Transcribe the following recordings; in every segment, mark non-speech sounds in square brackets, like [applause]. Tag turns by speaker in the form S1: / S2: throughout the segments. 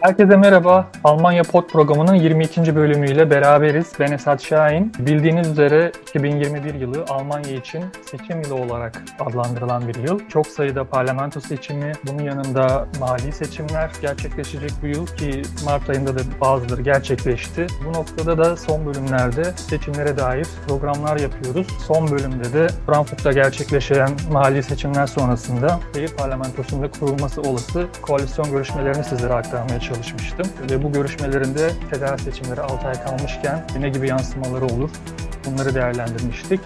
S1: Herkese merhaba. Almanya Pod programının 22. bölümüyle beraberiz. Ben Esat Şahin. Bildiğiniz üzere 2021 yılı Almanya için seçim yılı olarak adlandırılan bir yıl. Çok sayıda parlamento seçimi, bunun yanında mali seçimler gerçekleşecek bu yıl ki Mart ayında da bazıları gerçekleşti. Bu noktada da son bölümlerde seçimlere dair programlar yapıyoruz. Son bölümde de Frankfurt'ta gerçekleşen mali seçimler sonrasında şehir parlamentosunda kurulması olası koalisyon görüşmelerini sizlere aktarmaya çalışmıştım. Ve bu görüşmelerinde federal seçimleri 6 ay kalmışken ne gibi yansımaları olur bunları değerlendirmiştik.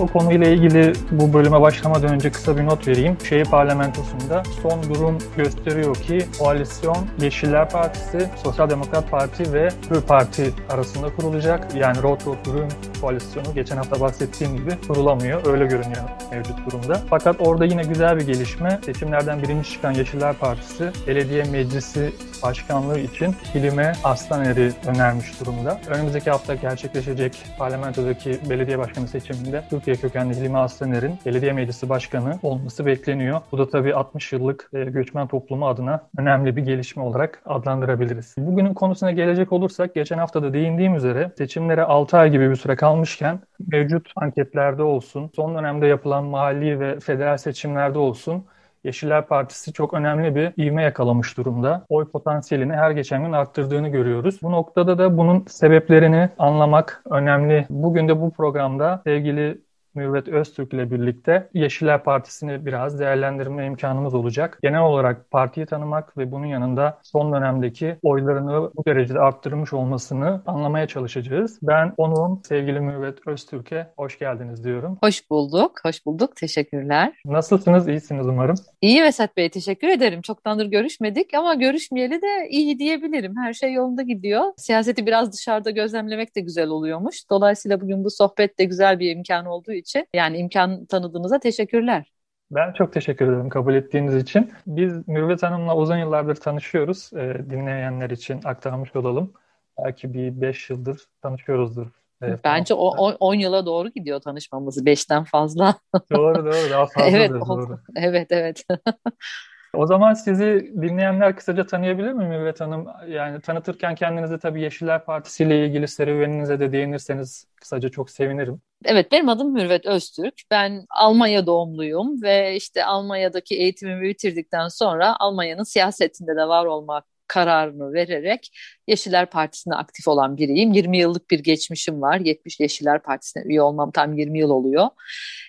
S1: O konuyla ilgili bu bölüme başlamadan önce kısa bir not vereyim. Şehir parlamentosunda son durum gösteriyor ki koalisyon Yeşiller Partisi, Sosyal Demokrat Parti ve Hür Parti arasında kurulacak. Yani Rot Rot Durum koalisyonu geçen hafta bahsettiğim gibi kurulamıyor. Öyle görünüyor mevcut durumda. Fakat orada yine güzel bir gelişme. Seçimlerden birinci çıkan Yeşiller Partisi belediye meclisi başkanlığı için Hilime Aslaner'i önermiş durumda. Önümüzdeki hafta gerçekleşecek parlamentodaki belediye başkanı seçiminde Türkiye kökenli Hilmi Aslaner'in belediye meclisi başkanı olması bekleniyor. Bu da tabii 60 yıllık e, göçmen toplumu adına önemli bir gelişme olarak adlandırabiliriz. Bugünün konusuna gelecek olursak geçen hafta da değindiğim üzere seçimlere 6 ay gibi bir süre kalmışken mevcut anketlerde olsun, son dönemde yapılan mahalli ve federal seçimlerde olsun Yeşiller Partisi çok önemli bir ivme yakalamış durumda. Oy potansiyelini her geçen gün arttırdığını görüyoruz. Bu noktada da bunun sebeplerini anlamak önemli. Bugün de bu programda sevgili Mürvet Öztürk ile birlikte Yeşiller Partisi'ni biraz değerlendirme imkanımız olacak. Genel olarak partiyi tanımak ve bunun yanında son dönemdeki oylarını bu derecede arttırmış olmasını anlamaya çalışacağız. Ben onun sevgili Mürvet Öztürk'e hoş geldiniz diyorum.
S2: Hoş bulduk, hoş bulduk. Teşekkürler.
S1: Nasılsınız? İyisiniz umarım.
S2: İyi Vesat Bey, teşekkür ederim. Çoktandır görüşmedik ama görüşmeyeli de iyi diyebilirim. Her şey yolunda gidiyor. Siyaseti biraz dışarıda gözlemlemek de güzel oluyormuş. Dolayısıyla bugün bu sohbet de güzel bir imkan olduğu için yani imkan tanıdığınıza teşekkürler.
S1: Ben çok teşekkür ederim kabul ettiğiniz için. Biz Mürvet Hanım'la uzun yıllardır tanışıyoruz. Ee, dinleyenler için aktarmış olalım. Belki bir beş yıldır tanışıyoruzdur.
S2: Ee, Bence o 10 yıla doğru gidiyor tanışmamız. Beşten fazla.
S1: doğru doğru daha fazla [laughs]
S2: evet,
S1: doğru.
S2: Evet evet. [laughs]
S1: O zaman sizi dinleyenler kısaca tanıyabilir mi Mürvet Hanım? Yani tanıtırken kendinizi tabii Yeşiller Partisi ile ilgili serüveninize de değinirseniz kısaca çok sevinirim.
S2: Evet benim adım Mürvet Öztürk. Ben Almanya doğumluyum ve işte Almanya'daki eğitimimi bitirdikten sonra Almanya'nın siyasetinde de var olmak kararını vererek Yeşiller Partisi'ne aktif olan biriyim. 20 yıllık bir geçmişim var. 70 Yeşiller Partisi'ne üye olmam tam 20 yıl oluyor.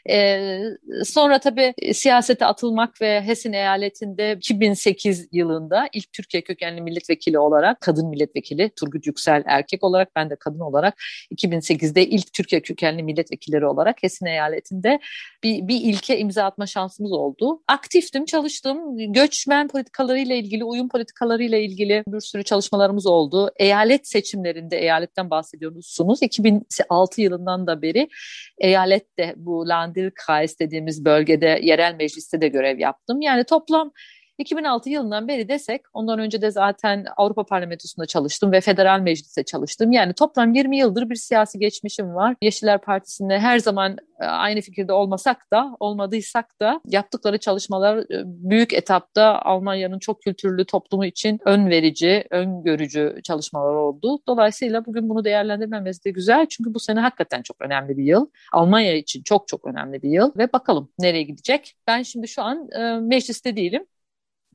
S2: Ee, sonra tabii siyasete atılmak ve Hessen eyaletinde 2008 yılında ilk Türkiye kökenli milletvekili olarak kadın milletvekili Turgut Yüksel erkek olarak ben de kadın olarak 2008'de ilk Türkiye kökenli milletvekilleri olarak Hessen eyaletinde bir, bir ilke imza atma şansımız oldu. Aktiftim, çalıştım. Göçmen politikalarıyla ilgili, uyum politikalarıyla ilgili bir sürü çalışmalarımız oldu. Eyalet seçimlerinde, eyaletten bahsediyorsunuz. 2006 yılından da beri eyalette bu Landkreis dediğimiz bölgede yerel mecliste de görev yaptım. Yani toplam 2006 yılından beri desek, ondan önce de zaten Avrupa Parlamentosu'nda çalıştım ve Federal Meclis'te çalıştım. Yani toplam 20 yıldır bir siyasi geçmişim var. Yeşiller Partisi'nde her zaman e, aynı fikirde olmasak da, olmadıysak da yaptıkları çalışmalar e, büyük etapta Almanya'nın çok kültürlü toplumu için ön verici, öngörücü çalışmalar oldu. Dolayısıyla bugün bunu değerlendirmemiz de güzel. Çünkü bu sene hakikaten çok önemli bir yıl. Almanya için çok çok önemli bir yıl ve bakalım nereye gidecek. Ben şimdi şu an e, mecliste değilim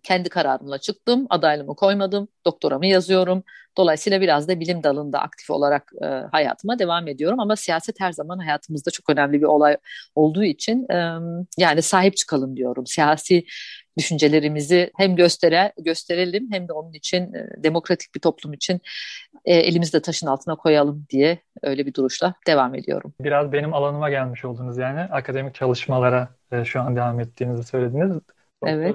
S2: kendi kararımla çıktım, adaylığımı koymadım, doktoramı yazıyorum. Dolayısıyla biraz da bilim dalında aktif olarak e, hayatıma devam ediyorum. Ama siyaset her zaman hayatımızda çok önemli bir olay olduğu için e, yani sahip çıkalım diyorum. Siyasi düşüncelerimizi hem göstere, gösterelim hem de onun için e, demokratik bir toplum için e, elimizde taşın altına koyalım diye öyle bir duruşla devam ediyorum.
S1: Biraz benim alanıma gelmiş oldunuz yani akademik çalışmalara e, şu an devam ettiğinizi söylediniz.
S2: Evet.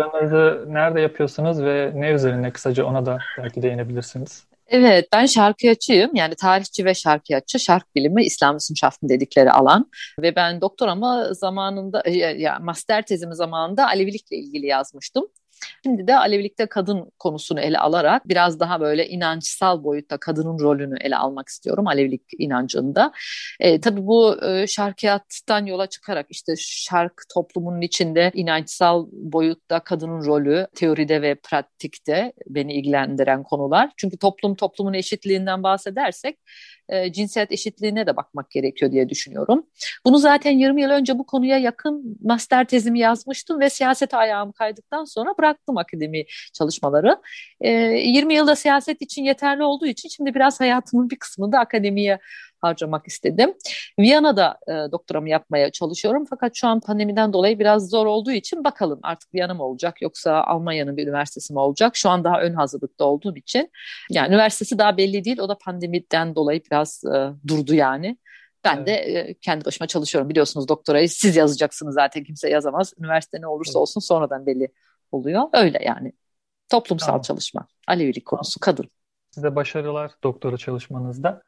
S1: Nerede yapıyorsunuz ve ne üzerine kısaca ona da belki değinebilirsiniz.
S2: Evet, ben şarkıyatçıyım. Yani tarihçi ve şarkıyatçı, şark bilimi, İslam Wissenschaften dedikleri alan. Ve ben doktoramı zamanında, ya master tezimi zamanında Alevilikle ilgili yazmıştım. Şimdi de Alevilikte kadın konusunu ele alarak biraz daha böyle inançsal boyutta kadının rolünü ele almak istiyorum Alevilik inancında. E, tabii bu e, şarkiyattan yola çıkarak işte şark toplumunun içinde inançsal boyutta kadının rolü teoride ve pratikte beni ilgilendiren konular. Çünkü toplum toplumun eşitliğinden bahsedersek e, cinsiyet eşitliğine de bakmak gerekiyor diye düşünüyorum. Bunu zaten 20 yıl önce bu konuya yakın master tezimi yazmıştım ve siyasete ayağım kaydıktan sonra bıraktım akademi çalışmaları. E, 20 yılda siyaset için yeterli olduğu için şimdi biraz hayatımın bir kısmını da akademiye harcamak istedim. Viyana'da e, doktoramı yapmaya çalışıyorum fakat şu an pandemiden dolayı biraz zor olduğu için bakalım artık Viyana mı olacak yoksa Almanya'nın bir üniversitesi mi olacak? Şu an daha ön hazırlıkta olduğum için yani üniversitesi daha belli değil o da pandemiden dolayı biraz e, durdu yani. Ben evet. de e, kendi başıma çalışıyorum biliyorsunuz doktorayı siz yazacaksınız zaten kimse yazamaz. Üniversite ne olursa evet. olsun sonradan belli oluyor öyle yani. Toplumsal tamam. çalışma, Alevilik konusu, kadın.
S1: Size başarılar doktora çalışmanızda.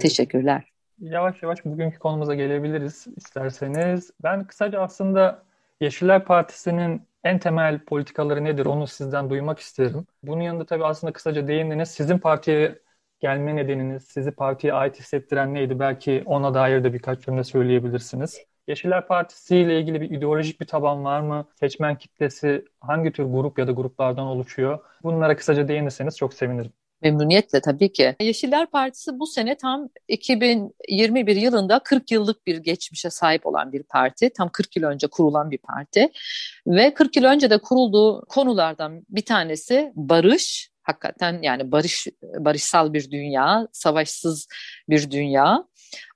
S2: Teşekkürler.
S1: Yavaş yavaş bugünkü konumuza gelebiliriz isterseniz. Ben kısaca aslında Yeşiller Partisi'nin en temel politikaları nedir onu sizden duymak isterim. Bunun yanında tabii aslında kısaca değindiniz. Sizin partiye gelme nedeniniz, sizi partiye ait hissettiren neydi? Belki ona dair de birkaç cümle söyleyebilirsiniz. Yeşiller Partisi ile ilgili bir ideolojik bir taban var mı? Seçmen kitlesi hangi tür grup ya da gruplardan oluşuyor? Bunlara kısaca değinirseniz çok sevinirim.
S2: Memnuniyetle tabii ki. Yeşiller Partisi bu sene tam 2021 yılında 40 yıllık bir geçmişe sahip olan bir parti. Tam 40 yıl önce kurulan bir parti. Ve 40 yıl önce de kurulduğu konulardan bir tanesi barış. Hakikaten yani barış barışsal bir dünya, savaşsız bir dünya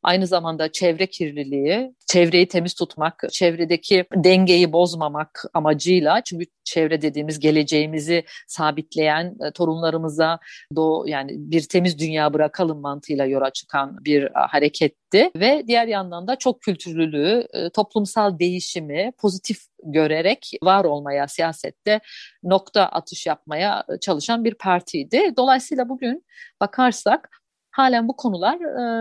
S2: Aynı zamanda çevre kirliliği, çevreyi temiz tutmak, çevredeki dengeyi bozmamak amacıyla çünkü çevre dediğimiz geleceğimizi sabitleyen e, torunlarımıza do yani bir temiz dünya bırakalım mantığıyla yola çıkan bir e, hareketti ve diğer yandan da çok kültürlülüğü, e, toplumsal değişimi pozitif görerek var olmaya siyasette nokta atış yapmaya çalışan bir partiydi. Dolayısıyla bugün bakarsak halen bu konular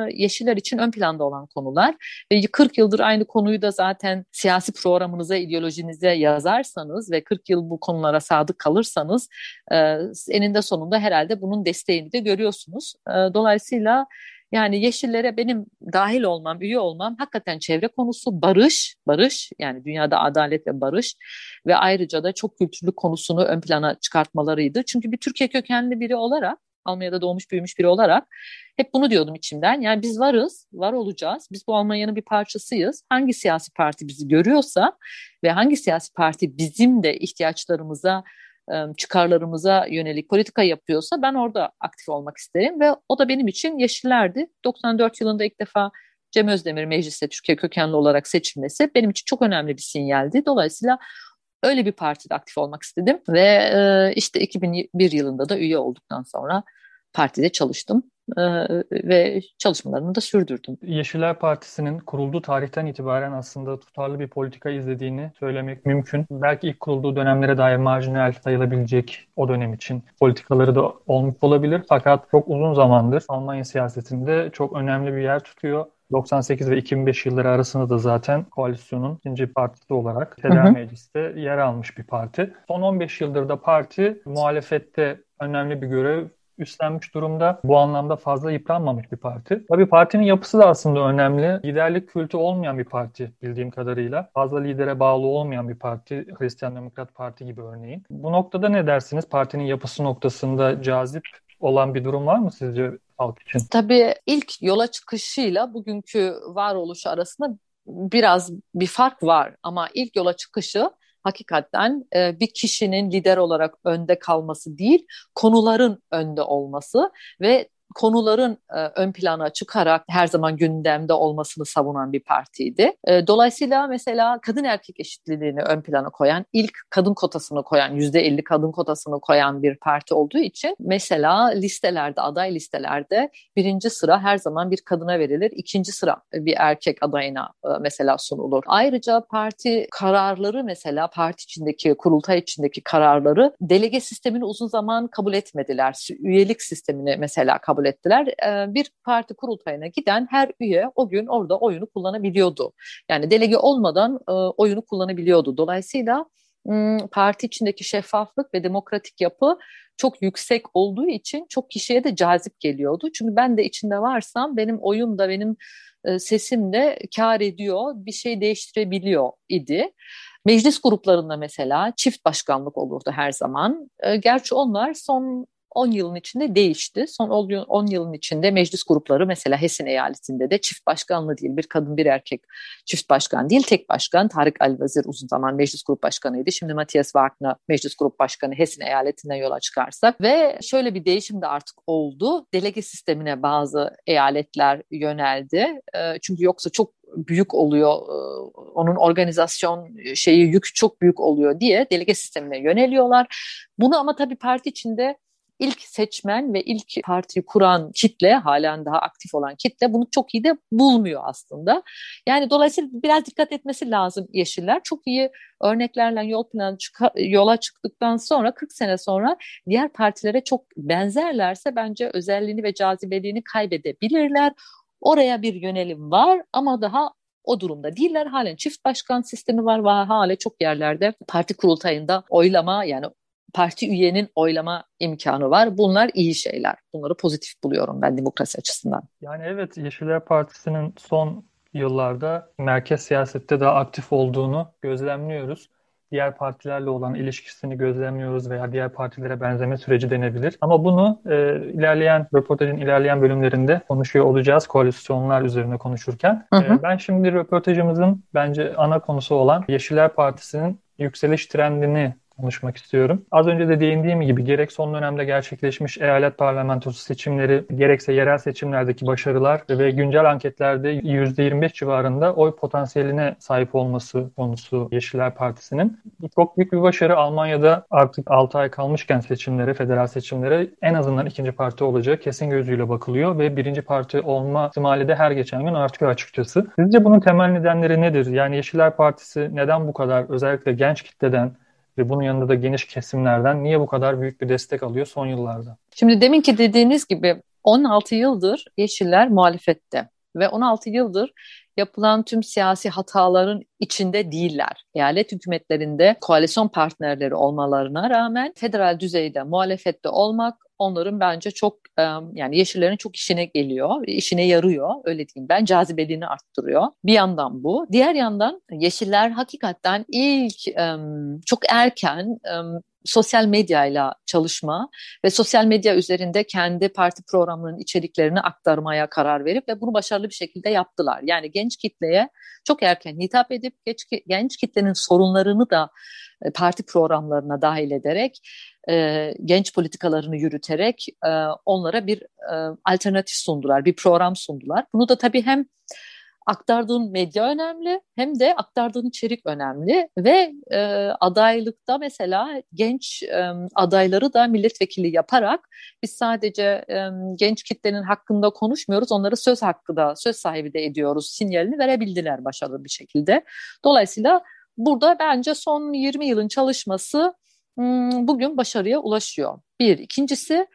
S2: e, Yeşiller için ön planda olan konular. Ve 40 yıldır aynı konuyu da zaten siyasi programınıza, ideolojinize yazarsanız ve 40 yıl bu konulara sadık kalırsanız e, eninde sonunda herhalde bunun desteğini de görüyorsunuz. E, dolayısıyla yani yeşillere benim dahil olmam, üye olmam hakikaten çevre konusu barış, barış yani dünyada adalet ve barış ve ayrıca da çok kültürlü konusunu ön plana çıkartmalarıydı. Çünkü bir Türkiye kökenli biri olarak Almanya'da doğmuş büyümüş biri olarak hep bunu diyordum içimden. Yani biz varız, var olacağız. Biz bu Almanya'nın bir parçasıyız. Hangi siyasi parti bizi görüyorsa ve hangi siyasi parti bizim de ihtiyaçlarımıza, çıkarlarımıza yönelik politika yapıyorsa ben orada aktif olmak isterim ve o da benim için Yeşillerdi. 94 yılında ilk defa Cem Özdemir mecliste Türkiye kökenli olarak seçilmesi benim için çok önemli bir sinyaldi. Dolayısıyla Öyle bir partide aktif olmak istedim ve e, işte 2001 yılında da üye olduktan sonra partide çalıştım e, ve çalışmalarımı da sürdürdüm.
S1: Yeşiller Partisi'nin kurulduğu tarihten itibaren aslında tutarlı bir politika izlediğini söylemek mümkün. Belki ilk kurulduğu dönemlere dair marjinal sayılabilecek o dönem için politikaları da olmuş olabilir. Fakat çok uzun zamandır Almanya siyasetinde çok önemli bir yer tutuyor. 98 ve 2005 yılları arasında da zaten koalisyonun ikinci partisi olarak Federal Meclis'te yer almış bir parti. Son 15 yıldır da parti muhalefette önemli bir görev üstlenmiş durumda. Bu anlamda fazla yıpranmamış bir parti. Tabii partinin yapısı da aslında önemli. Liderlik kültü olmayan bir parti bildiğim kadarıyla. Fazla lidere bağlı olmayan bir parti. Hristiyan Demokrat Parti gibi örneğin. Bu noktada ne dersiniz? Partinin yapısı noktasında cazip olan bir durum var mı sizce halk için?
S2: Tabii ilk yola çıkışıyla bugünkü varoluşu arasında biraz bir fark var ama ilk yola çıkışı hakikaten e, bir kişinin lider olarak önde kalması değil, konuların önde olması ve konuların e, ön plana çıkarak her zaman gündemde olmasını savunan bir partiydi. E, dolayısıyla mesela kadın erkek eşitliğini ön plana koyan, ilk kadın kotasını koyan, yüzde elli kadın kotasını koyan bir parti olduğu için mesela listelerde, aday listelerde birinci sıra her zaman bir kadına verilir, ikinci sıra bir erkek adayına e, mesela sunulur. Ayrıca parti kararları mesela parti içindeki, kurultay içindeki kararları delege sistemini uzun zaman kabul etmediler. Üyelik sistemini mesela kabul kabul ettiler. Ee, bir parti kurultayına giden her üye o gün orada oyunu kullanabiliyordu. Yani delege olmadan e, oyunu kullanabiliyordu. Dolayısıyla hmm, parti içindeki şeffaflık ve demokratik yapı çok yüksek olduğu için çok kişiye de cazip geliyordu. Çünkü ben de içinde varsam benim oyum da benim e, sesim de kar ediyor, bir şey değiştirebiliyor idi. Meclis gruplarında mesela çift başkanlık olurdu her zaman. E, gerçi onlar son 10 yılın içinde değişti. Son 10 yılın içinde meclis grupları mesela Hessen eyaletinde de çift başkanlı değil. Bir kadın bir erkek çift başkan değil tek başkan. Tarık Alvazir uzun zaman meclis grup başkanıydı. Şimdi Matthias Wagner meclis grup başkanı Hessen eyaletinden yola çıkarsak. Ve şöyle bir değişim de artık oldu. Delege sistemine bazı eyaletler yöneldi. Çünkü yoksa çok büyük oluyor, onun organizasyon şeyi yük çok büyük oluyor diye delege sistemine yöneliyorlar. Bunu ama tabii parti içinde ilk seçmen ve ilk partiyi kuran kitle, halen daha aktif olan kitle bunu çok iyi de bulmuyor aslında. Yani dolayısıyla biraz dikkat etmesi lazım Yeşiller. Çok iyi örneklerle yol planı yola çıktıktan sonra 40 sene sonra diğer partilere çok benzerlerse bence özelliğini ve cazibeliğini kaybedebilirler. Oraya bir yönelim var ama daha o durumda değiller. Halen çift başkan sistemi var ve hala çok yerlerde parti kurultayında oylama yani parti üyenin oylama imkanı var. Bunlar iyi şeyler. Bunları pozitif buluyorum ben demokrasi açısından.
S1: Yani evet Yeşiller Partisi'nin son yıllarda merkez siyasette daha aktif olduğunu gözlemliyoruz. Diğer partilerle olan ilişkisini gözlemliyoruz veya diğer partilere benzeme süreci denebilir. Ama bunu e, ilerleyen röportajın ilerleyen bölümlerinde konuşuyor olacağız koalisyonlar üzerine konuşurken. Hı hı. E, ben şimdi röportajımızın bence ana konusu olan Yeşiller Partisi'nin yükseliş trendini konuşmak istiyorum. Az önce de değindiğim gibi gerek son dönemde gerçekleşmiş eyalet parlamentosu seçimleri, gerekse yerel seçimlerdeki başarılar ve güncel anketlerde %25 civarında oy potansiyeline sahip olması konusu Yeşiller Partisi'nin. Çok büyük bir başarı Almanya'da artık 6 ay kalmışken seçimlere, federal seçimlere en azından ikinci parti olacak kesin gözüyle bakılıyor ve birinci parti olma ihtimali de her geçen gün artıyor açıkçası. Sizce bunun temel nedenleri nedir? Yani Yeşiller Partisi neden bu kadar özellikle genç kitleden ve bunun yanında da geniş kesimlerden niye bu kadar büyük bir destek alıyor son yıllarda?
S2: Şimdi deminki dediğiniz gibi 16 yıldır Yeşiller muhalefette ve 16 yıldır yapılan tüm siyasi hataların içinde değiller. Eyalet hükümetlerinde koalisyon partnerleri olmalarına rağmen federal düzeyde muhalefette olmak onların bence çok yani yeşillerin çok işine geliyor, işine yarıyor öyle diyeyim ben cazibeliğini arttırıyor. Bir yandan bu. Diğer yandan yeşiller hakikaten ilk çok erken sosyal medyayla çalışma ve sosyal medya üzerinde kendi parti programlarının içeriklerini aktarmaya karar verip ve bunu başarılı bir şekilde yaptılar. Yani genç kitleye çok erken hitap edip genç, kitlenin sorunlarını da e, parti programlarına dahil ederek e, genç politikalarını yürüterek e, onlara bir e, alternatif sundular, bir program sundular. Bunu da tabii hem aktardığın medya önemli hem de aktardığın içerik önemli ve e, adaylıkta mesela genç e, adayları da milletvekili yaparak biz sadece e, genç kitlenin hakkında konuşmuyoruz onları söz hakkı da söz sahibi de ediyoruz sinyalini verebildiler başarılı bir şekilde. Dolayısıyla burada bence son 20 yılın çalışması bugün başarıya ulaşıyor. Bir. ikincisi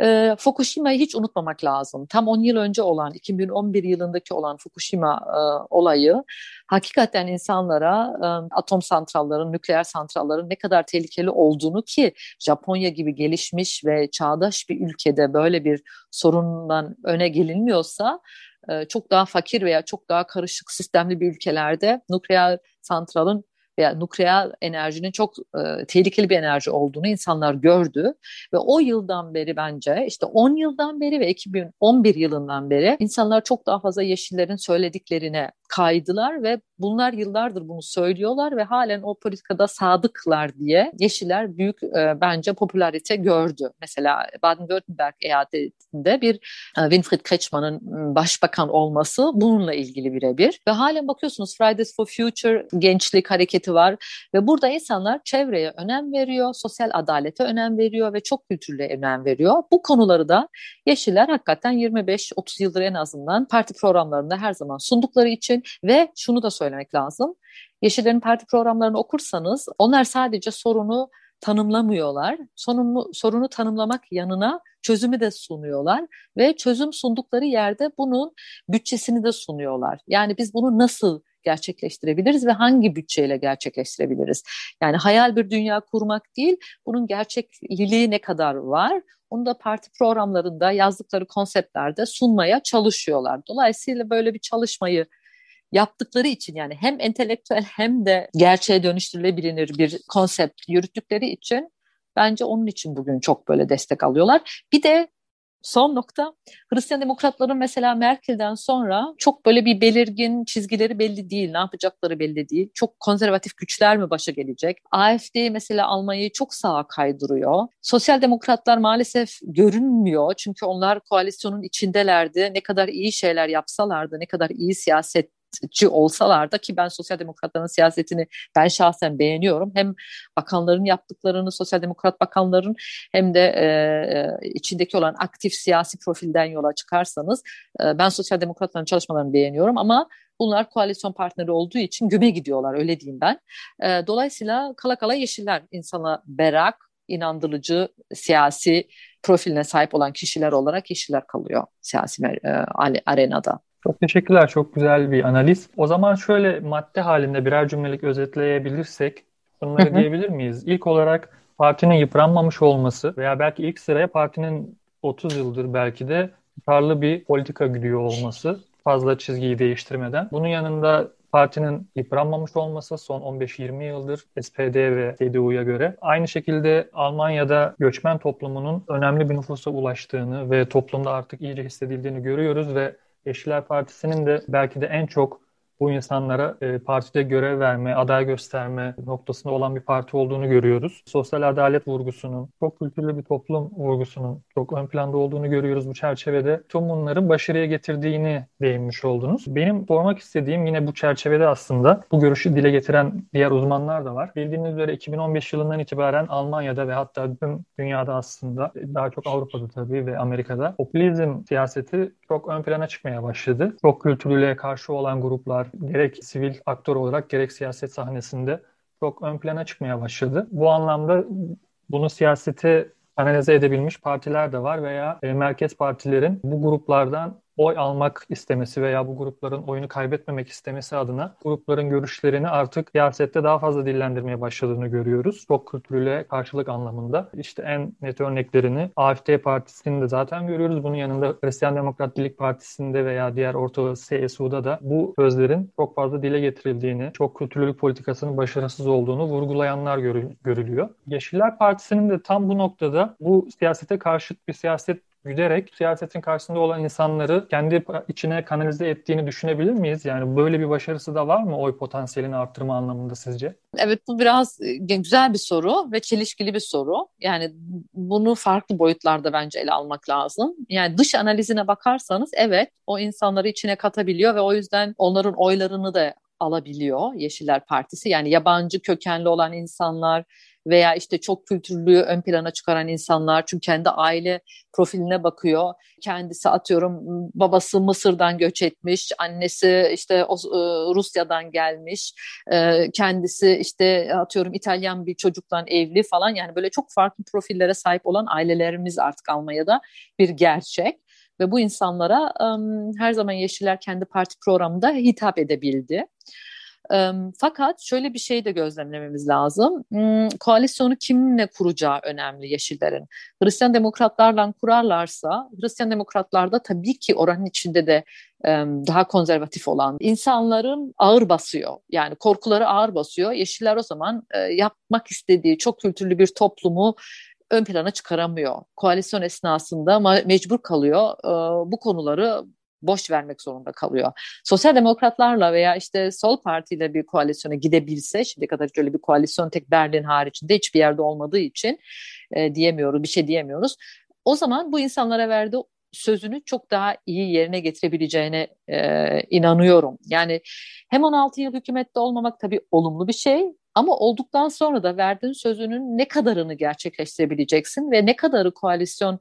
S2: e, Fukushima'yı hiç unutmamak lazım. Tam 10 yıl önce olan, 2011 yılındaki olan Fukushima e, olayı hakikaten insanlara e, atom santralların, nükleer santralların ne kadar tehlikeli olduğunu ki Japonya gibi gelişmiş ve çağdaş bir ülkede böyle bir sorundan öne gelinmiyorsa çok daha fakir veya çok daha karışık sistemli bir ülkelerde nükleer santralın veya nukleer enerjinin çok e, tehlikeli bir enerji olduğunu insanlar gördü ve o yıldan beri bence işte 10 yıldan beri ve 2011 yılından beri insanlar çok daha fazla yeşillerin söylediklerine kaydılar ve bunlar yıllardır bunu söylüyorlar ve halen o politikada sadıklar diye Yeşiller büyük e, bence popülarite gördü. Mesela Baden-Württemberg eyaletinde bir e, Winfried Kretschmann'ın başbakan olması bununla ilgili birebir. Ve halen bakıyorsunuz Fridays for Future gençlik hareketi var ve burada insanlar çevreye önem veriyor, sosyal adalete önem veriyor ve çok kültürle önem veriyor. Bu konuları da Yeşiller hakikaten 25-30 yıldır en azından parti programlarında her zaman sundukları için ve şunu da söylemek lazım. Yeşillerin parti programlarını okursanız onlar sadece sorunu tanımlamıyorlar. Sorunu, sorunu tanımlamak yanına çözümü de sunuyorlar ve çözüm sundukları yerde bunun bütçesini de sunuyorlar. Yani biz bunu nasıl gerçekleştirebiliriz ve hangi bütçeyle gerçekleştirebiliriz? Yani hayal bir dünya kurmak değil, bunun gerçekliliği ne kadar var? Onu da parti programlarında yazdıkları konseptlerde sunmaya çalışıyorlar. Dolayısıyla böyle bir çalışmayı yaptıkları için yani hem entelektüel hem de gerçeğe dönüştürülebilir bir konsept yürüttükleri için bence onun için bugün çok böyle destek alıyorlar. Bir de Son nokta Hristiyan demokratların mesela Merkel'den sonra çok böyle bir belirgin çizgileri belli değil. Ne yapacakları belli değil. Çok konservatif güçler mi başa gelecek? AFD mesela Almanya'yı çok sağa kaydırıyor. Sosyal demokratlar maalesef görünmüyor. Çünkü onlar koalisyonun içindelerdi. Ne kadar iyi şeyler yapsalardı, ne kadar iyi siyaset siyasetçi olsalar da ki ben sosyal demokratların siyasetini ben şahsen beğeniyorum. Hem bakanların yaptıklarını, sosyal demokrat bakanların hem de e, e, içindeki olan aktif siyasi profilden yola çıkarsanız e, ben sosyal demokratların çalışmalarını beğeniyorum ama bunlar koalisyon partneri olduğu için güme gidiyorlar öyle diyeyim ben. E, dolayısıyla kala kala yeşiller insana berak, inandırıcı siyasi profiline sahip olan kişiler olarak yeşiller kalıyor siyasi e, arenada.
S1: Çok teşekkürler. Çok güzel bir analiz. O zaman şöyle madde halinde birer cümlelik özetleyebilirsek bunları diyebilir miyiz? İlk olarak partinin yıpranmamış olması veya belki ilk sıraya partinin 30 yıldır belki de tutarlı bir politika gidiyor olması fazla çizgiyi değiştirmeden. Bunun yanında partinin yıpranmamış olması son 15-20 yıldır SPD ve CDU'ya göre. Aynı şekilde Almanya'da göçmen toplumunun önemli bir nüfusa ulaştığını ve toplumda artık iyice hissedildiğini görüyoruz ve Yeşiller Partisi'nin de belki de en çok bu insanlara e, partide görev verme, aday gösterme noktasında olan bir parti olduğunu görüyoruz. Sosyal adalet vurgusunun, çok kültürlü bir toplum vurgusunun çok ön planda olduğunu görüyoruz bu çerçevede. Tüm bunların başarıya getirdiğini değinmiş oldunuz. Benim sormak istediğim yine bu çerçevede aslında bu görüşü dile getiren diğer uzmanlar da var. Bildiğiniz üzere 2015 yılından itibaren Almanya'da ve hatta tüm dünyada aslında daha çok Avrupa'da tabii ve Amerika'da popülizm siyaseti çok ön plana çıkmaya başladı. Çok kültürlüğe karşı olan gruplar, gerek sivil aktör olarak gerek siyaset sahnesinde çok ön plana çıkmaya başladı. Bu anlamda bunu siyasete analize edebilmiş partiler de var veya e, merkez partilerin bu gruplardan oy almak istemesi veya bu grupların oyunu kaybetmemek istemesi adına grupların görüşlerini artık siyasette daha fazla dillendirmeye başladığını görüyoruz. Çok kültürüyle karşılık anlamında. İşte en net örneklerini AFD Partisi'nde de zaten görüyoruz. Bunun yanında Hristiyan Demokrat Birlik Partisi'nde veya diğer Orta CSU'da da bu sözlerin çok fazla dile getirildiğini, çok kültürlülük politikasının başarısız olduğunu vurgulayanlar görülüyor. Yeşiller Partisi'nin de tam bu noktada bu siyasete karşıt bir siyaset güderek siyasetin karşısında olan insanları kendi içine kanalize ettiğini düşünebilir miyiz? Yani böyle bir başarısı da var mı oy potansiyelini arttırma anlamında sizce?
S2: Evet bu biraz e, güzel bir soru ve çelişkili bir soru. Yani bunu farklı boyutlarda bence ele almak lazım. Yani dış analizine bakarsanız evet o insanları içine katabiliyor ve o yüzden onların oylarını da alabiliyor Yeşiller Partisi. Yani yabancı kökenli olan insanlar veya işte çok kültürlüğü ön plana çıkaran insanlar çünkü kendi aile profiline bakıyor. Kendisi atıyorum babası Mısır'dan göç etmiş, annesi işte e, Rusya'dan gelmiş, e, kendisi işte atıyorum İtalyan bir çocuktan evli falan yani böyle çok farklı profillere sahip olan ailelerimiz artık Almanya'da bir gerçek ve bu insanlara her zaman Yeşiller kendi parti programında hitap edebildi. Fakat şöyle bir şey de gözlemlememiz lazım. Hmm, koalisyonu kiminle kuracağı önemli Yeşillerin. Hristiyan demokratlarla kurarlarsa, Hristiyan demokratlarda tabii ki oranın içinde de daha konservatif olan insanların ağır basıyor. Yani korkuları ağır basıyor. Yeşiller o zaman yapmak istediği çok kültürlü bir toplumu ön plana çıkaramıyor. Koalisyon esnasında mecbur kalıyor bu konuları boş vermek zorunda kalıyor. Sosyal demokratlarla veya işte sol partiyle bir koalisyona gidebilse, şimdi kadar öyle bir koalisyon tek Berlin haricinde hiçbir yerde olmadığı için e, diyemiyoruz, bir şey diyemiyoruz. O zaman bu insanlara verdiği sözünü çok daha iyi yerine getirebileceğine e, inanıyorum. Yani hem 16 yıl hükümette olmamak tabii olumlu bir şey ama olduktan sonra da verdiğin sözünün ne kadarını gerçekleştirebileceksin ve ne kadarı koalisyon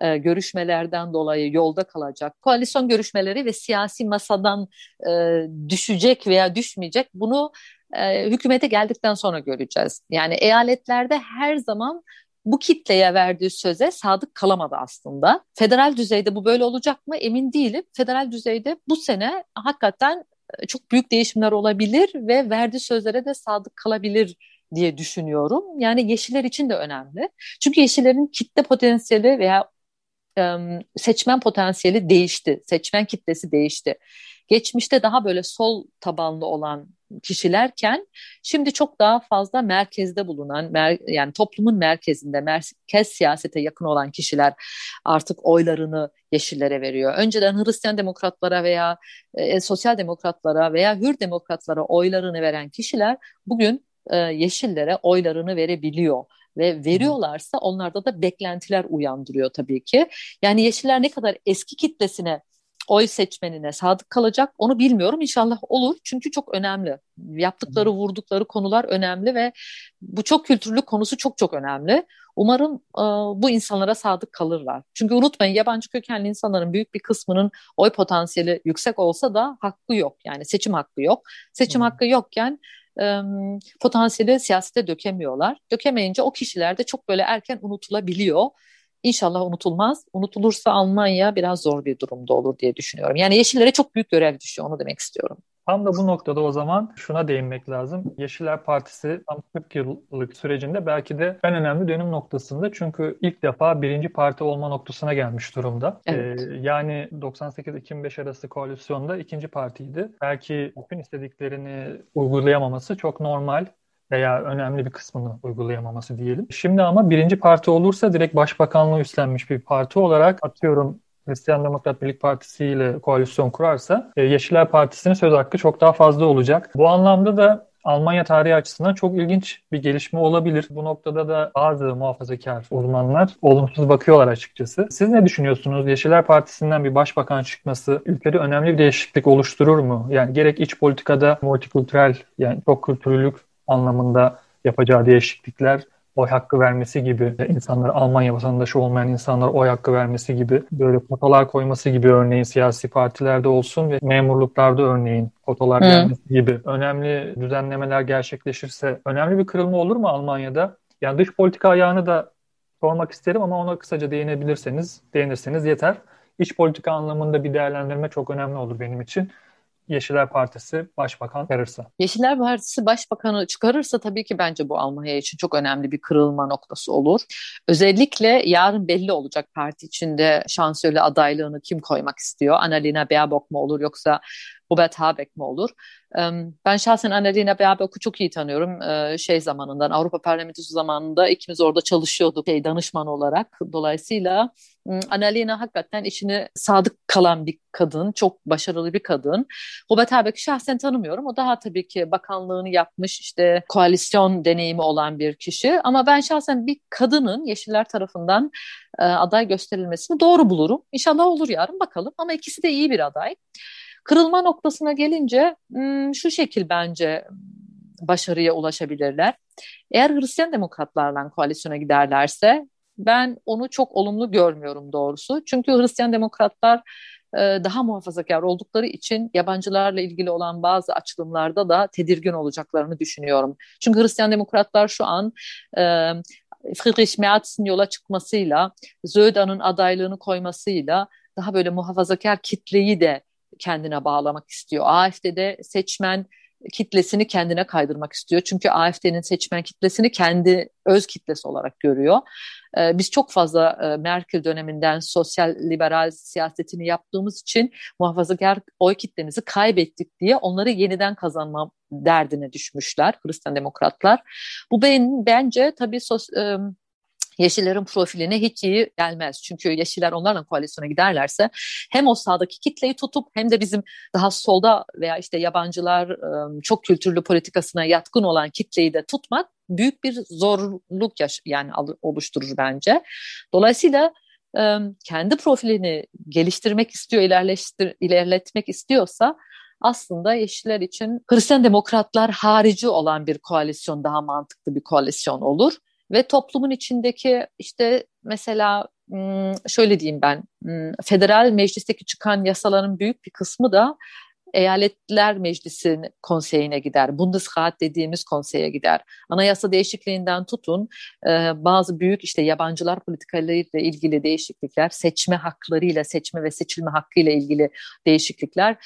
S2: e, görüşmelerden dolayı yolda kalacak. Koalisyon görüşmeleri ve siyasi masadan e, düşecek veya düşmeyecek bunu e, hükümete geldikten sonra göreceğiz. Yani eyaletlerde her zaman bu kitleye verdiği söze sadık kalamadı aslında. Federal düzeyde bu böyle olacak mı emin değilim. Federal düzeyde bu sene hakikaten çok büyük değişimler olabilir ve verdiği sözlere de sadık kalabilir diye düşünüyorum. Yani yeşiller için de önemli. Çünkü yeşillerin kitle potansiyeli veya seçmen potansiyeli değişti. Seçmen kitlesi değişti. Geçmişte daha böyle sol tabanlı olan kişilerken şimdi çok daha fazla merkezde bulunan mer yani toplumun merkezinde merkez siyasete yakın olan kişiler artık oylarını yeşillere veriyor. Önceden Hristiyan demokratlara veya e, sosyal demokratlara veya hür demokratlara oylarını veren kişiler bugün e, yeşillere oylarını verebiliyor ve veriyorlarsa onlarda da beklentiler uyandırıyor tabii ki. Yani Yeşiller ne kadar eski kitlesine oy seçmenine sadık kalacak onu bilmiyorum. İnşallah olur çünkü çok önemli. Yaptıkları, vurdukları konular önemli ve bu çok kültürlü konusu çok çok önemli. Umarım e, bu insanlara sadık kalırlar. Çünkü unutmayın yabancı kökenli insanların büyük bir kısmının oy potansiyeli yüksek olsa da hakkı yok. Yani seçim hakkı yok. Seçim hmm. hakkı yokken e, potansiyeli siyasete dökemiyorlar. Dökemeyince o kişiler de çok böyle erken unutulabiliyor. İnşallah unutulmaz. Unutulursa Almanya biraz zor bir durumda olur diye düşünüyorum. Yani Yeşillere çok büyük görev düşüyor onu demek istiyorum.
S1: Tam da bu noktada o zaman şuna değinmek lazım. Yeşiller Partisi tam 40 yıllık sürecinde belki de en önemli dönüm noktasında. Çünkü ilk defa birinci parti olma noktasına gelmiş durumda. Evet. Ee, yani 98-2005 arası koalisyonda ikinci partiydi. Belki bütün istediklerini uygulayamaması çok normal veya önemli bir kısmını uygulayamaması diyelim. Şimdi ama birinci parti olursa direkt başbakanlığı üstlenmiş bir parti olarak atıyorum Hristiyan Demokrat Birlik Partisi ile koalisyon kurarsa e, Yeşiller Partisi'nin söz hakkı çok daha fazla olacak. Bu anlamda da Almanya tarihi açısından çok ilginç bir gelişme olabilir. Bu noktada da bazı muhafazakar uzmanlar olumsuz bakıyorlar açıkçası. Siz ne düşünüyorsunuz? Yeşiller Partisi'nden bir başbakan çıkması ülkede önemli bir değişiklik oluşturur mu? Yani gerek iç politikada multikültürel yani çok kültürlülük anlamında yapacağı değişiklikler oy hakkı vermesi gibi insanlar Almanya vatandaşı olmayan insanlar oy hakkı vermesi gibi böyle kotalar koyması gibi örneğin siyasi partilerde olsun ve memurluklarda örneğin kotalar gelmesi gibi önemli düzenlemeler gerçekleşirse önemli bir kırılma olur mu Almanya'da? Yani dış politika ayağını da sormak isterim ama ona kısaca değinebilirseniz, değinirseniz yeter. İç politika anlamında bir değerlendirme çok önemli olur benim için. Yeşiller Partisi başbakan çıkarırsa.
S2: Yeşiller Partisi başbakanı çıkarırsa tabii ki bence bu Almanya için çok önemli bir kırılma noktası olur. Özellikle yarın belli olacak parti içinde şansölye adaylığını kim koymak istiyor? Annalena Baerbock mu olur yoksa Robert Habeck mi olur? Ben şahsen Annalena Baerbock'u çok iyi tanıyorum. Şey zamanından, Avrupa Parlamentosu zamanında ikimiz orada çalışıyorduk şey, danışman olarak. Dolayısıyla Annalena hakikaten işini sadık kalan bir kadın, çok başarılı bir kadın. Robert Habeck'i şahsen tanımıyorum. O daha tabii ki bakanlığını yapmış, işte koalisyon deneyimi olan bir kişi. Ama ben şahsen bir kadının Yeşiller tarafından aday gösterilmesini doğru bulurum. İnşallah olur yarın bakalım. Ama ikisi de iyi bir aday. Kırılma noktasına gelince hmm, şu şekil bence başarıya ulaşabilirler. Eğer Hristiyan demokratlarla koalisyona giderlerse ben onu çok olumlu görmüyorum doğrusu. Çünkü Hristiyan demokratlar e, daha muhafazakar oldukları için yabancılarla ilgili olan bazı açılımlarda da tedirgin olacaklarını düşünüyorum. Çünkü Hristiyan demokratlar şu an e, Friedrich Merz'in yola çıkmasıyla, Söder'ın adaylığını koymasıyla daha böyle muhafazakar kitleyi de kendine bağlamak istiyor. AFD'de seçmen kitlesini kendine kaydırmak istiyor. Çünkü AFD'nin seçmen kitlesini kendi öz kitlesi olarak görüyor. Ee, biz çok fazla e, Merkel döneminden sosyal liberal siyasetini yaptığımız için muhafazakar oy kitlemizi kaybettik diye onları yeniden kazanma derdine düşmüşler Hristiyan demokratlar. Bu ben, bence tabii sos, e, Yeşillerin profiline hiç iyi gelmez. Çünkü Yeşiller onlarla koalisyona giderlerse hem o sağdaki kitleyi tutup hem de bizim daha solda veya işte yabancılar çok kültürlü politikasına yatkın olan kitleyi de tutmak büyük bir zorluk yaş yani oluşturur bence. Dolayısıyla kendi profilini geliştirmek istiyor, ilerleştir, ilerletmek istiyorsa aslında Yeşiller için Hristiyan Demokratlar harici olan bir koalisyon daha mantıklı bir koalisyon olur ve toplumun içindeki işte mesela şöyle diyeyim ben federal meclisteki çıkan yasaların büyük bir kısmı da Eyaletler Meclisi konseyine gider. Bundesrat dediğimiz konseye gider. Anayasa değişikliğinden tutun bazı büyük işte yabancılar politikalarıyla ilgili değişiklikler, seçme haklarıyla, seçme ve seçilme hakkıyla ilgili değişiklikler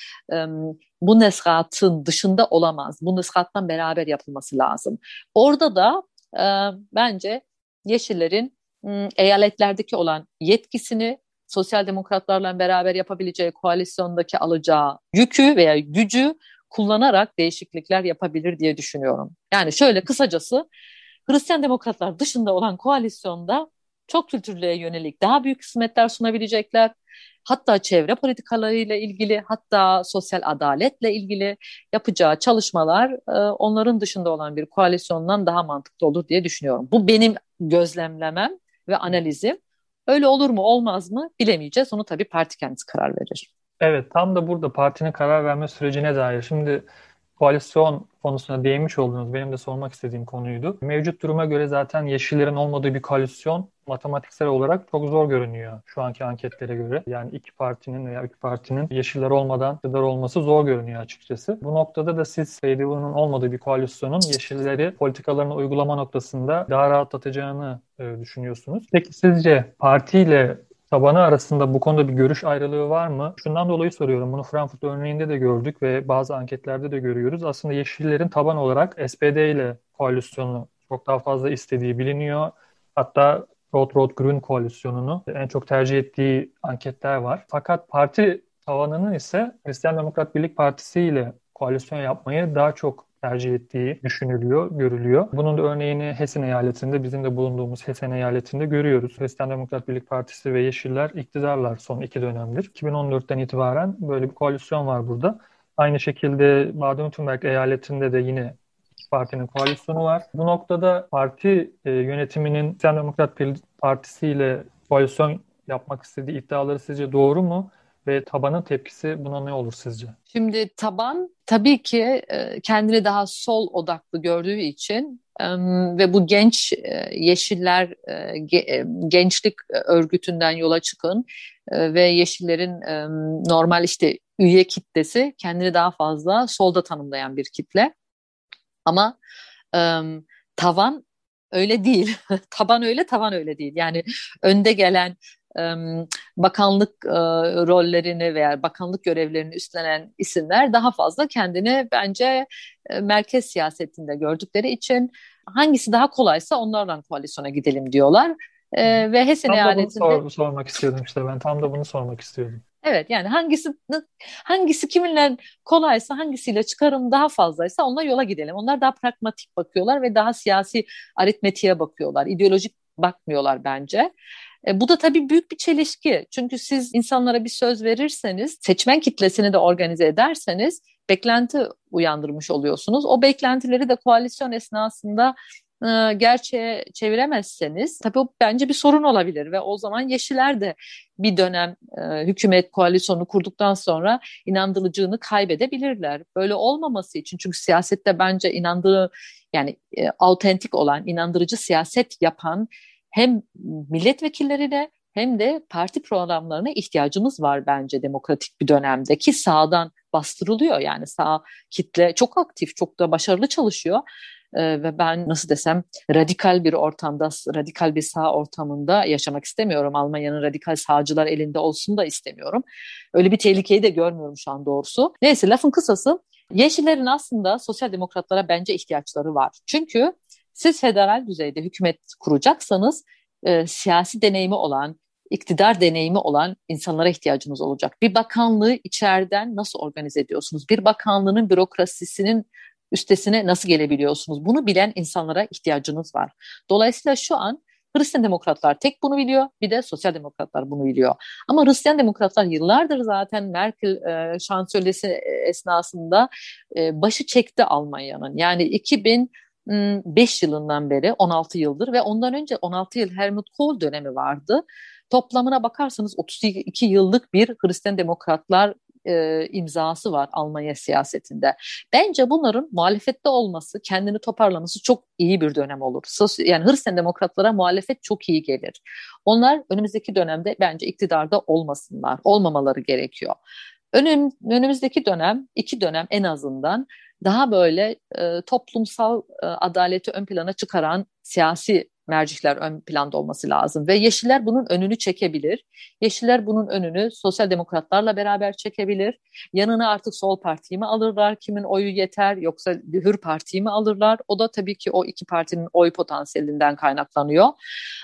S2: Bundesrat'ın dışında olamaz. Bundesrat'tan beraber yapılması lazım. Orada da e, bence Yeşillerin e, eyaletlerdeki olan yetkisini sosyal demokratlarla beraber yapabileceği koalisyondaki alacağı yükü veya gücü kullanarak değişiklikler yapabilir diye düşünüyorum. Yani şöyle kısacası Hristiyan demokratlar dışında olan koalisyonda çok kültürlüğe yönelik daha büyük hizmetler sunabilecekler. Hatta çevre politikalarıyla ilgili, hatta sosyal adaletle ilgili yapacağı çalışmalar e, onların dışında olan bir koalisyondan daha mantıklı olur diye düşünüyorum. Bu benim gözlemlemem ve analizim. Öyle olur mu olmaz mı bilemeyeceğiz. Onu tabii parti kendisi karar verir.
S1: Evet, tam da burada partinin karar verme sürecine dair. Şimdi koalisyon konusuna değinmiş oldunuz. Benim de sormak istediğim konuydu. Mevcut duruma göre zaten Yeşillerin olmadığı bir koalisyon matematiksel olarak çok zor görünüyor şu anki anketlere göre. Yani iki partinin veya iki partinin Yeşiller olmadan iktidar olması zor görünüyor açıkçası. Bu noktada da siz CDU'nun olmadığı bir koalisyonun Yeşilleri politikalarını uygulama noktasında daha rahatlatacağını e, düşünüyorsunuz. Peki sizce partiyle tabanı arasında bu konuda bir görüş ayrılığı var mı? Şundan dolayı soruyorum. Bunu Frankfurt örneğinde de gördük ve bazı anketlerde de görüyoruz. Aslında Yeşillerin taban olarak SPD ile koalisyonu çok daha fazla istediği biliniyor. Hatta Road Road Grün koalisyonunu en çok tercih ettiği anketler var. Fakat parti tavanının ise Hristiyan Demokrat Birlik Partisi ile koalisyon yapmayı daha çok tercih ettiği düşünülüyor, görülüyor. Bunun da örneğini Hessen eyaletinde, bizim de bulunduğumuz Hessen eyaletinde görüyoruz. Hristiyan Demokrat Birlik Partisi ve Yeşiller iktidarlar son iki dönemdir. 2014'ten itibaren böyle bir koalisyon var burada. Aynı şekilde Baden-Württemberg eyaletinde de yine partinin koalisyonu var. Bu noktada parti e, yönetiminin Hristiyan Demokrat Partisi ile koalisyon yapmak istediği iddiaları sizce doğru mu? Ve tabanın tepkisi buna ne olur sizce?
S2: Şimdi taban tabii ki e, kendini daha sol odaklı gördüğü için ve bu genç e, yeşiller e, gençlik örgütünden yola çıkın ve yeşillerin normal işte üye kitlesi kendini daha fazla solda tanımlayan bir kitle. Ama tavan öyle değil. [laughs] Taban öyle, tavan öyle değil. Yani önde gelen bakanlık rollerini veya bakanlık görevlerini üstlenen isimler daha fazla kendini bence merkez siyasetinde gördükleri için hangisi daha kolaysa onlardan koalisyona gidelim diyorlar. Ee, ve Hessen
S1: tam
S2: eyaletinde...
S1: Tam da bunu sor, sormak istiyordum işte ben tam da bunu sormak istiyordum.
S2: Evet yani hangisi hangisi kiminle kolaysa hangisiyle çıkarım daha fazlaysa onunla yola gidelim. Onlar daha pragmatik bakıyorlar ve daha siyasi aritmetiğe bakıyorlar. İdeolojik bakmıyorlar bence. E, bu da tabii büyük bir çelişki. Çünkü siz insanlara bir söz verirseniz, seçmen kitlesini de organize ederseniz beklenti uyandırmış oluyorsunuz. O beklentileri de koalisyon esnasında e, gerçeğe çeviremezseniz tabii o bence bir sorun olabilir ve o zaman Yeşiller de bir dönem e, hükümet koalisyonu kurduktan sonra inandırıcılığını kaybedebilirler. Böyle olmaması için çünkü siyasette bence inandığı yani e, autentik olan, inandırıcı siyaset yapan hem milletvekillerine hem de parti programlarına ihtiyacımız var bence demokratik bir dönemde ki sağdan bastırılıyor. Yani sağ kitle çok aktif çok da başarılı çalışıyor. Ee, ve ben nasıl desem radikal bir ortamda radikal bir sağ ortamında yaşamak istemiyorum. Almanya'nın radikal sağcılar elinde olsun da istemiyorum. Öyle bir tehlikeyi de görmüyorum şu an doğrusu. Neyse lafın kısası Yeşillerin aslında sosyal demokratlara bence ihtiyaçları var. Çünkü siz federal düzeyde hükümet kuracaksanız e, siyasi deneyimi olan, iktidar deneyimi olan insanlara ihtiyacınız olacak. Bir bakanlığı içeriden nasıl organize ediyorsunuz? Bir bakanlığın bürokrasisinin üstesine nasıl gelebiliyorsunuz? Bunu bilen insanlara ihtiyacınız var. Dolayısıyla şu an Hristiyan demokratlar tek bunu biliyor, bir de sosyal demokratlar bunu biliyor. Ama Hristiyan demokratlar yıllardır zaten Merkel e, şansölyesi esnasında e, başı çekti Almanya'nın. Yani 2000 5 yılından beri 16 yıldır ve ondan önce 16 yıl Helmut Kohl dönemi vardı. Toplamına bakarsanız 32 yıllık bir Hristiyan Demokratlar e, imzası var Almanya siyasetinde. Bence bunların muhalefette olması, kendini toparlaması çok iyi bir dönem olur. Sos yani Hristiyan Demokratlara muhalefet çok iyi gelir. Onlar önümüzdeki dönemde bence iktidarda olmasınlar, olmamaları gerekiyor. Önüm, önümüzdeki dönem, iki dönem en azından daha böyle e, toplumsal e, adaleti ön plana çıkaran siyasi mercikler ön planda olması lazım ve Yeşiller bunun önünü çekebilir. Yeşiller bunun önünü sosyal demokratlarla beraber çekebilir. Yanına artık sol partiyi mi alırlar? Kimin oyu yeter yoksa Hür partiyi mi alırlar? O da tabii ki o iki partinin oy potansiyelinden kaynaklanıyor.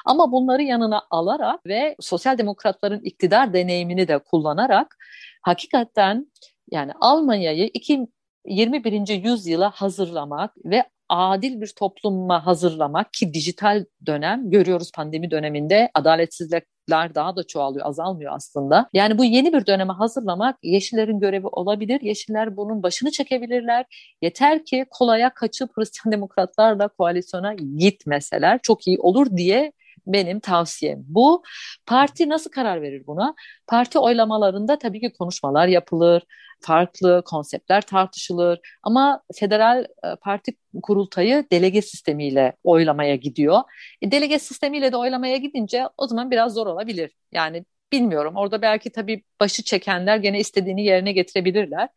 S2: Ama bunları yanına alarak ve sosyal demokratların iktidar deneyimini de kullanarak hakikaten yani Almanya'yı iki 21. yüzyıla hazırlamak ve adil bir topluma hazırlamak ki dijital dönem görüyoruz pandemi döneminde adaletsizlikler daha da çoğalıyor, azalmıyor aslında. Yani bu yeni bir döneme hazırlamak Yeşillerin görevi olabilir. Yeşiller bunun başını çekebilirler. Yeter ki kolaya kaçıp Hristiyan demokratlarla koalisyona gitmeseler çok iyi olur diye benim tavsiyem bu. Parti nasıl karar verir buna? Parti oylamalarında tabii ki konuşmalar yapılır, farklı konseptler tartışılır ama federal e, parti kurultayı delege sistemiyle oylamaya gidiyor. E, delege sistemiyle de oylamaya gidince o zaman biraz zor olabilir. Yani bilmiyorum orada belki tabii başı çekenler gene istediğini yerine getirebilirler.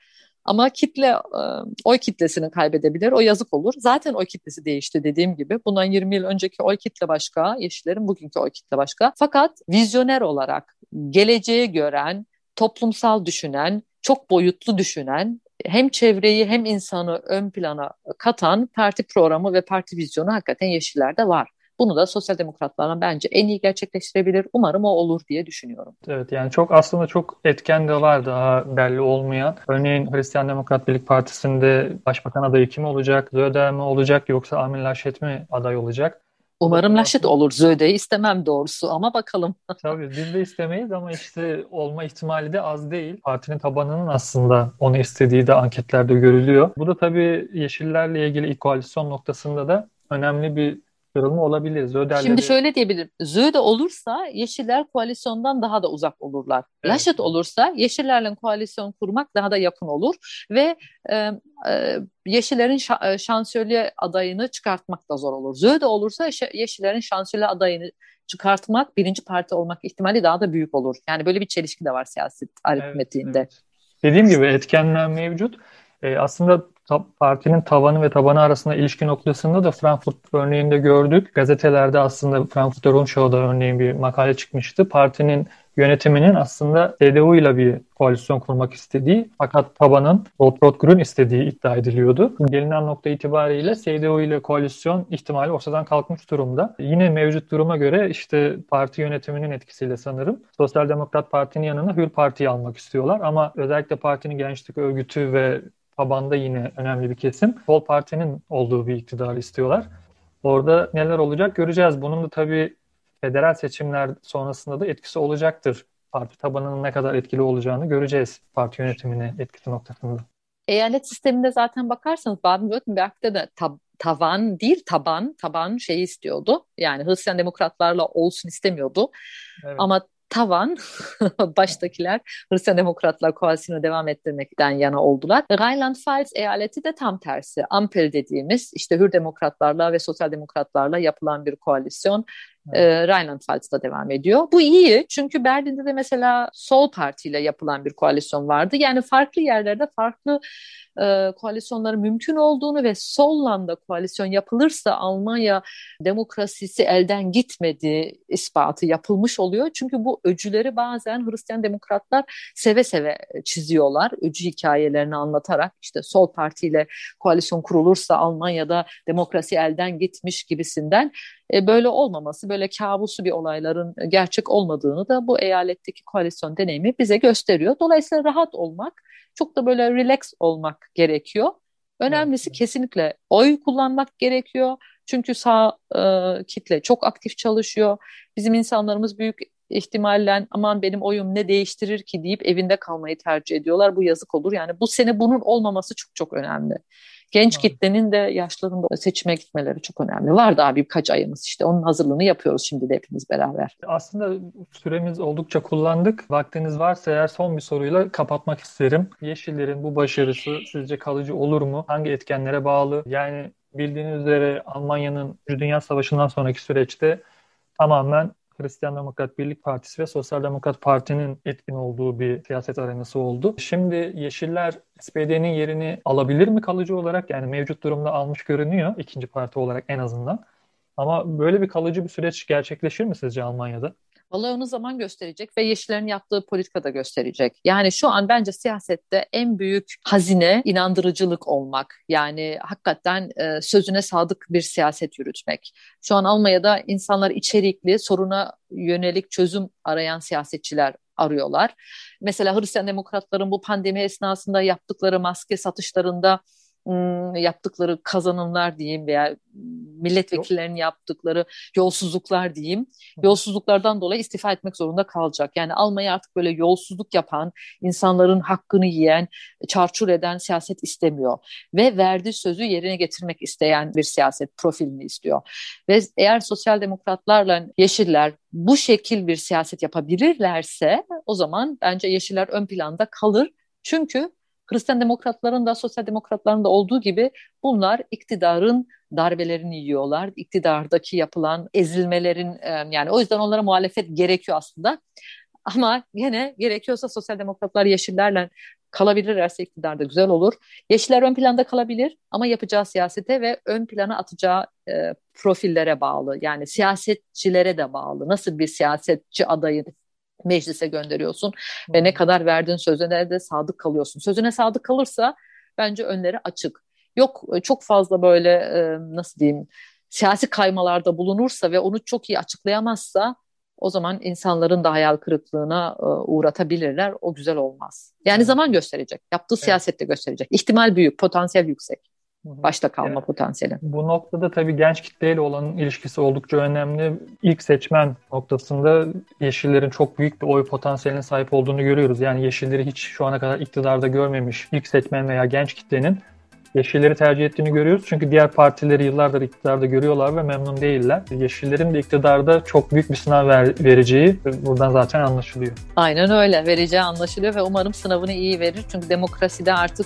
S2: Ama kitle e, oy kitlesini kaybedebilir. O yazık olur. Zaten oy kitlesi değişti dediğim gibi. Bundan 20 yıl önceki oy kitle başka, Yeşillerin bugünkü oy kitle başka. Fakat vizyoner olarak geleceği gören, toplumsal düşünen, çok boyutlu düşünen, hem çevreyi hem insanı ön plana katan parti programı ve parti vizyonu hakikaten Yeşiller'de var. Bunu da sosyal demokratlarla bence en iyi gerçekleştirebilir. Umarım o olur diye düşünüyorum.
S1: Evet yani çok aslında çok etken de var daha belli olmayan. Örneğin Hristiyan Demokrat Birlik Partisi'nde başbakan adayı kim olacak? Zöder mi olacak yoksa Amin Laşet mi aday olacak?
S2: Umarım Laşet olur. Zöde'yi istemem doğrusu ama bakalım. [laughs]
S1: Tabii biz de istemeyiz ama işte olma ihtimali de az değil. Partinin tabanının aslında onu istediği de anketlerde görülüyor. Bu da tabii Yeşillerle ilgili ilk koalisyon noktasında da önemli bir kırılma olabilir. Zöderleri...
S2: Şimdi şöyle diyebilirim. Zöde olursa Yeşiller koalisyondan daha da uzak olurlar. Evet. Laşet olursa Yeşillerle koalisyon kurmak daha da yakın olur ve e, e, Yeşillerin şa- şansölye adayını çıkartmak da zor olur. Zöde olursa Yeşillerin şansölye adayını çıkartmak, birinci parti olmak ihtimali daha da büyük olur. Yani böyle bir çelişki de var siyaset aritmetiğinde. Evet, evet.
S1: Dediğim gibi etkenler mevcut. E, aslında partinin tavanı ve tabanı arasında ilişki noktasında da Frankfurt örneğinde gördük. Gazetelerde aslında Frankfurter Rundschau'da örneğin bir makale çıkmıştı. Partinin yönetiminin aslında CDU ile bir koalisyon kurmak istediği fakat tabanın Rot-Rot-Grün istediği iddia ediliyordu. Gelinen nokta itibariyle CDU ile koalisyon ihtimali ortadan kalkmış durumda. Yine mevcut duruma göre işte parti yönetiminin etkisiyle sanırım Sosyal Demokrat Parti'nin yanına Hür Parti'yi almak istiyorlar ama özellikle partinin gençlik örgütü ve tabanda yine önemli bir kesim. Sol Parti'nin olduğu bir iktidar istiyorlar. Orada neler olacak göreceğiz. Bunun da tabii federal seçimler sonrasında da etkisi olacaktır. Parti tabanının ne kadar etkili olacağını göreceğiz parti yönetimine etkisi noktasında.
S2: Eyalet sisteminde zaten bakarsanız Baden-Württemberg'de de tab tavan değil taban, taban şeyi istiyordu. Yani Hristiyan demokratlarla olsun istemiyordu. Evet. Ama tavan [laughs] baştakiler Hristiyan Demokratlar koalisyonu devam ettirmekten yana oldular. Rheinland-Pfalz eyaleti de tam tersi. Ampel dediğimiz işte Hür Demokratlarla ve Sosyal Demokratlarla yapılan bir koalisyon e, Rheinland-Pfalz'da devam ediyor. Bu iyi çünkü Berlin'de de mesela Sol Parti ile yapılan bir koalisyon vardı. Yani farklı yerlerde farklı e, koalisyonların mümkün olduğunu ve Sol'la koalisyon yapılırsa Almanya demokrasisi elden gitmedi ispatı yapılmış oluyor. Çünkü bu öcüleri bazen Hristiyan demokratlar seve seve çiziyorlar. Öcü hikayelerini anlatarak işte Sol Parti ile koalisyon kurulursa Almanya'da demokrasi elden gitmiş gibisinden e, böyle olmaması, böyle kabusu bir olayların gerçek olmadığını da bu eyaletteki koalisyon deneyimi bize gösteriyor. Dolayısıyla rahat olmak, çok da böyle relax olmak gerekiyor. Önemlisi evet. kesinlikle oy kullanmak gerekiyor. Çünkü sağ e, kitle çok aktif çalışıyor. Bizim insanlarımız büyük ihtimalle aman benim oyum ne değiştirir ki deyip evinde kalmayı tercih ediyorlar. Bu yazık olur. Yani bu sene bunun olmaması çok çok önemli. Genç kitlenin de yaşlarında seçime gitmeleri çok önemli. Var daha birkaç ayımız işte onun hazırlığını yapıyoruz şimdi de hepimiz beraber.
S1: Aslında süremiz oldukça kullandık. Vaktiniz varsa eğer son bir soruyla kapatmak isterim. Yeşillerin bu başarısı sizce kalıcı olur mu? Hangi etkenlere bağlı? Yani bildiğiniz üzere Almanya'nın Dünya Savaşı'ndan sonraki süreçte tamamen Hristiyan Demokrat Birlik Partisi ve Sosyal Demokrat Parti'nin etkin olduğu bir siyaset arenası oldu. Şimdi Yeşiller SPD'nin yerini alabilir mi kalıcı olarak? Yani mevcut durumda almış görünüyor ikinci parti olarak en azından. Ama böyle bir kalıcı bir süreç gerçekleşir mi sizce Almanya'da?
S2: Vallahi onu zaman gösterecek ve Yeşillerin yaptığı politika da gösterecek. Yani şu an bence siyasette en büyük hazine inandırıcılık olmak. Yani hakikaten e, sözüne sadık bir siyaset yürütmek. Şu an Almanya'da insanlar içerikli, soruna yönelik çözüm arayan siyasetçiler arıyorlar. Mesela Hristiyan demokratların bu pandemi esnasında yaptıkları maske satışlarında yaptıkları kazanımlar diyeyim veya milletvekillerinin yaptıkları yolsuzluklar diyeyim. Yolsuzluklardan dolayı istifa etmek zorunda kalacak. Yani Almanya artık böyle yolsuzluk yapan, insanların hakkını yiyen, çarçur eden siyaset istemiyor. Ve verdiği sözü yerine getirmek isteyen bir siyaset profilini istiyor. Ve eğer sosyal demokratlarla yeşiller bu şekil bir siyaset yapabilirlerse o zaman bence yeşiller ön planda kalır. Çünkü Hristiyan demokratların da sosyal demokratların da olduğu gibi bunlar iktidarın darbelerini yiyorlar. İktidardaki yapılan ezilmelerin yani o yüzden onlara muhalefet gerekiyor aslında. Ama yine gerekiyorsa sosyal demokratlar yeşillerle kalabilirlerse iktidarda güzel olur. Yeşiller ön planda kalabilir ama yapacağı siyasete ve ön plana atacağı e, profillere bağlı. Yani siyasetçilere de bağlı. Nasıl bir siyasetçi adayı meclise gönderiyorsun hmm. ve ne kadar verdiğin sözüne de sadık kalıyorsun. Sözüne sadık kalırsa bence önleri açık. Yok e, çok fazla böyle e, nasıl diyeyim siyasi kaymalarda bulunursa ve onu çok iyi açıklayamazsa o zaman insanların da hayal kırıklığına e, uğratabilirler. O güzel olmaz. Yani evet. zaman gösterecek. Yaptığı evet. siyasette gösterecek. İhtimal büyük, potansiyel yüksek başta kalma yani, potansiyeli.
S1: Bu noktada tabii genç kitleyle olan ilişkisi oldukça önemli. İlk seçmen noktasında Yeşillerin çok büyük bir oy potansiyeline sahip olduğunu görüyoruz. Yani Yeşilleri hiç şu ana kadar iktidarda görmemiş ilk seçmen veya genç kitlenin Yeşilleri tercih ettiğini görüyoruz. Çünkü diğer partileri yıllardır iktidarda görüyorlar ve memnun değiller. Yeşillerin de iktidarda çok büyük bir sınav ver, vereceği buradan zaten anlaşılıyor.
S2: Aynen öyle. Vereceği anlaşılıyor ve umarım sınavını iyi verir. Çünkü demokraside artık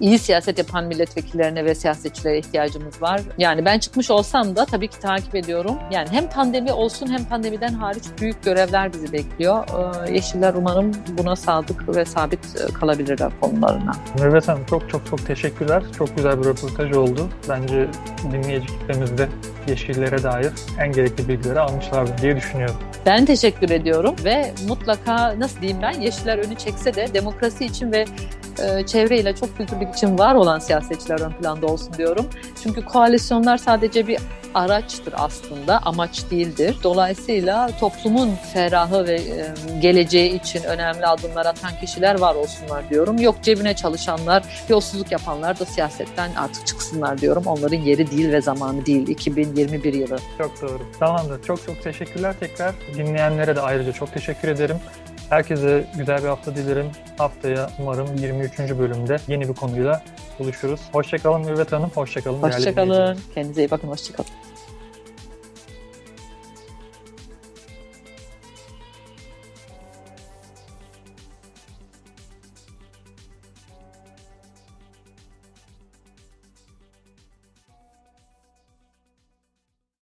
S2: iyi siyaset yapan milletvekillerine ve siyasetçilere ihtiyacımız var. Yani ben çıkmış olsam da tabii ki takip ediyorum. Yani hem pandemi olsun hem pandemiden hariç büyük görevler bizi bekliyor. Yeşiller umarım buna sadık ve sabit kalabilirler konularına.
S1: Mürvet Hanım çok çok çok teşekkürler. Çok çok güzel bir röportaj oldu. Bence dinleyici kitlemizde yeşillere dair en gerekli bilgileri almışlardır diye düşünüyorum.
S2: Ben teşekkür ediyorum ve mutlaka nasıl diyeyim ben yeşiller önü çekse de demokrasi için ve e, çevreyle çok kültürlük için var olan siyasetçiler ön planda olsun diyorum. Çünkü koalisyonlar sadece bir araçtır aslında, amaç değildir. Dolayısıyla toplumun ferahı ve e, geleceği için önemli adımlar atan kişiler var olsunlar diyorum. Yok cebine çalışanlar, yolsuzluk yapanlar da siyasetten artık çıksınlar diyorum. Onların yeri değil ve zamanı değil. 2021 yılı.
S1: Çok doğru. Tamamdır. Çok çok teşekkürler tekrar. Dinleyenlere de ayrıca çok teşekkür ederim. Herkese güzel bir hafta dilerim. Haftaya umarım 23. bölümde yeni bir konuyla buluşuruz. Hoşçakalın Mürvet Hanım. Hoşçakalın.
S2: Hoşçakalın. Kendinize iyi bakın. Hoşçakalın.